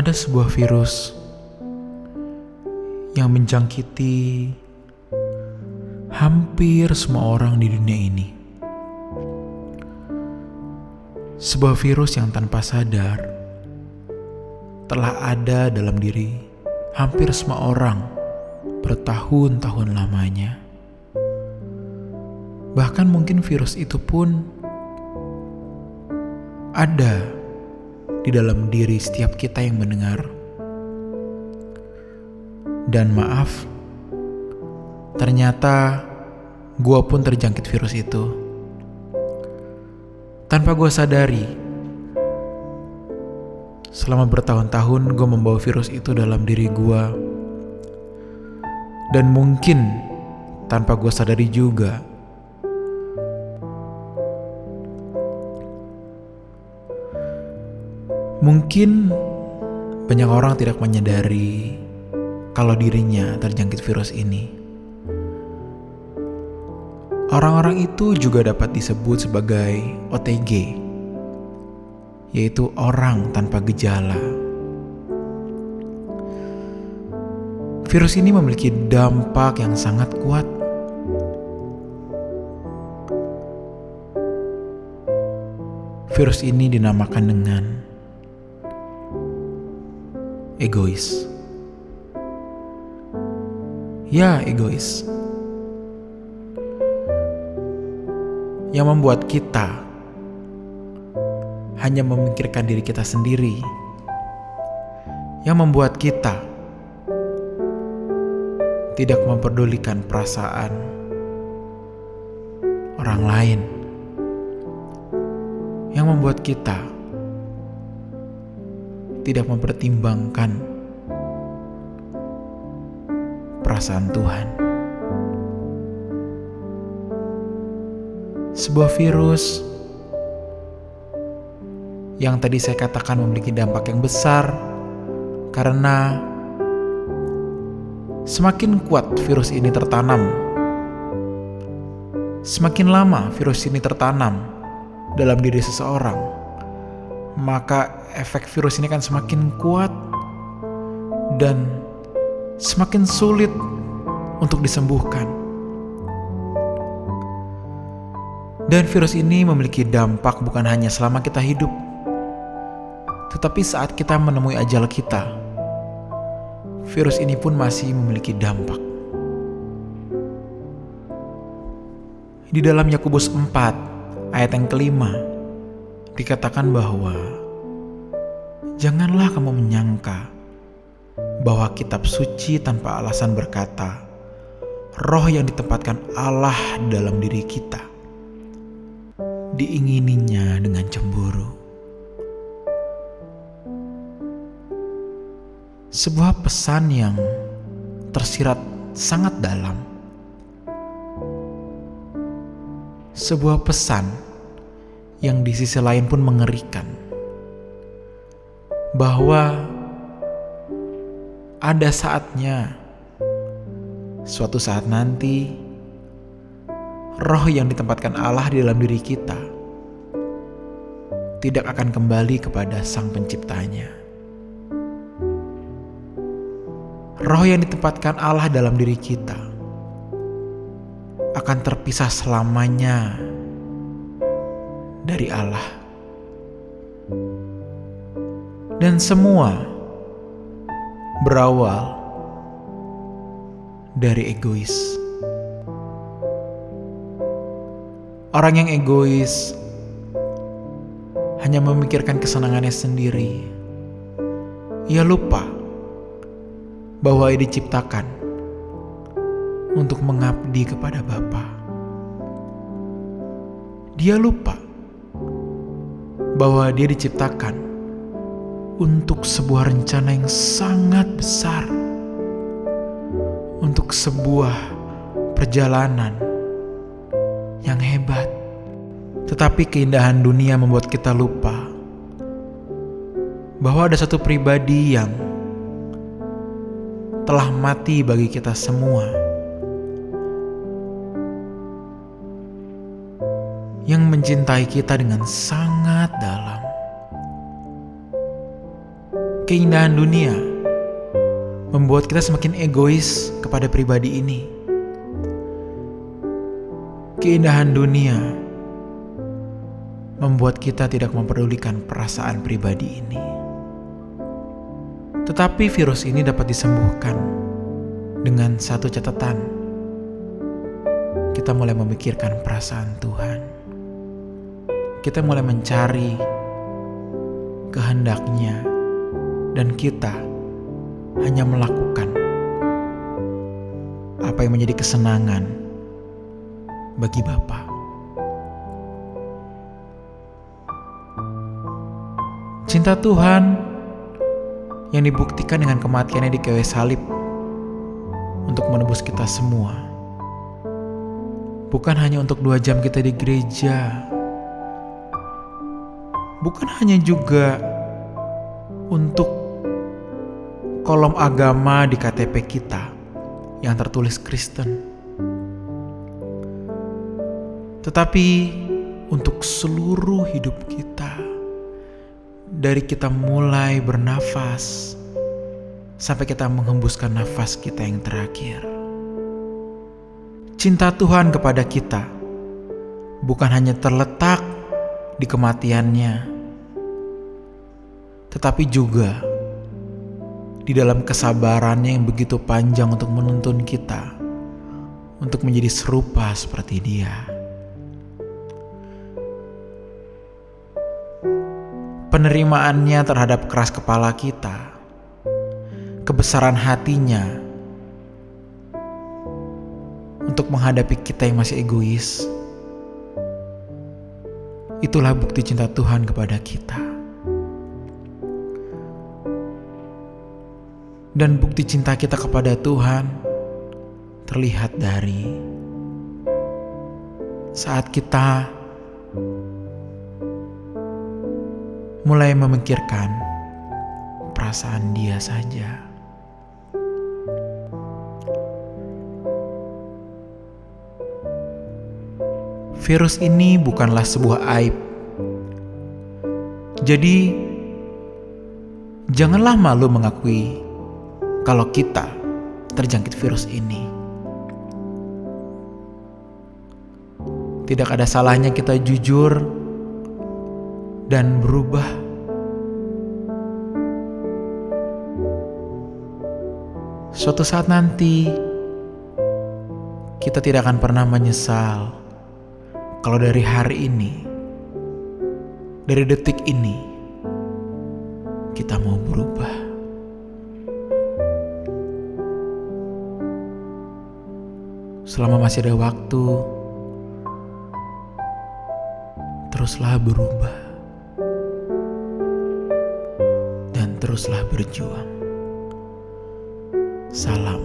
ada sebuah virus yang menjangkiti hampir semua orang di dunia ini. Sebuah virus yang tanpa sadar telah ada dalam diri hampir semua orang bertahun-tahun lamanya. Bahkan mungkin virus itu pun ada di dalam diri setiap kita yang mendengar. Dan maaf, ternyata gua pun terjangkit virus itu. Tanpa gua sadari, selama bertahun-tahun gue membawa virus itu dalam diri gua. Dan mungkin tanpa gue sadari juga, Mungkin banyak orang tidak menyadari kalau dirinya terjangkit virus ini. Orang-orang itu juga dapat disebut sebagai OTG, yaitu orang tanpa gejala. Virus ini memiliki dampak yang sangat kuat. Virus ini dinamakan dengan egois. Ya, egois. Yang membuat kita hanya memikirkan diri kita sendiri. Yang membuat kita tidak memperdulikan perasaan orang lain. Yang membuat kita tidak mempertimbangkan perasaan Tuhan. Sebuah virus yang tadi saya katakan memiliki dampak yang besar karena semakin kuat virus ini tertanam, semakin lama virus ini tertanam dalam diri seseorang, maka efek virus ini kan semakin kuat dan semakin sulit untuk disembuhkan. Dan virus ini memiliki dampak bukan hanya selama kita hidup, tetapi saat kita menemui ajal kita. Virus ini pun masih memiliki dampak. Di dalam Yakobus 4 ayat yang kelima dikatakan bahwa Janganlah kamu menyangka bahwa kitab suci tanpa alasan berkata, roh yang ditempatkan Allah dalam diri kita diingininya dengan cemburu. Sebuah pesan yang tersirat sangat dalam. Sebuah pesan yang di sisi lain pun mengerikan bahwa ada saatnya, suatu saat nanti, roh yang ditempatkan Allah di dalam diri kita tidak akan kembali kepada Sang Penciptanya. Roh yang ditempatkan Allah dalam diri kita akan terpisah selamanya dari Allah dan semua berawal dari egois. Orang yang egois hanya memikirkan kesenangannya sendiri. Ia lupa bahwa ia diciptakan untuk mengabdi kepada Bapa. Dia lupa bahwa dia diciptakan untuk sebuah rencana yang sangat besar, untuk sebuah perjalanan yang hebat. Tetapi keindahan dunia membuat kita lupa bahwa ada satu pribadi yang telah mati bagi kita semua. Mencintai kita dengan sangat dalam keindahan dunia membuat kita semakin egois kepada pribadi ini. Keindahan dunia membuat kita tidak memperdulikan perasaan pribadi ini. Tetapi virus ini dapat disembuhkan dengan satu catatan. Kita mulai memikirkan perasaan Tuhan. Kita mulai mencari kehendaknya dan kita hanya melakukan apa yang menjadi kesenangan bagi Bapa. Cinta Tuhan yang dibuktikan dengan kematiannya di kayu salib untuk menebus kita semua. Bukan hanya untuk dua jam kita di gereja, bukan hanya juga untuk kolom agama di KTP kita yang tertulis Kristen. Tetapi untuk seluruh hidup kita, dari kita mulai bernafas sampai kita menghembuskan nafas kita yang terakhir. Cinta Tuhan kepada kita bukan hanya terletak di kematiannya, tetapi juga di dalam kesabarannya yang begitu panjang untuk menuntun kita untuk menjadi serupa seperti Dia. Penerimaannya terhadap keras kepala kita, kebesaran hatinya untuk menghadapi kita yang masih egois. Itulah bukti cinta Tuhan kepada kita. Dan bukti cinta kita kepada Tuhan terlihat dari saat kita mulai memikirkan perasaan Dia saja. Virus ini bukanlah sebuah aib. Jadi, janganlah malu mengakui kalau kita terjangkit virus ini. Tidak ada salahnya kita jujur dan berubah. Suatu saat nanti, kita tidak akan pernah menyesal kalau dari hari ini, dari detik ini, kita mau berubah. selama masih ada waktu, teruslah berubah dan teruslah berjuang. Salam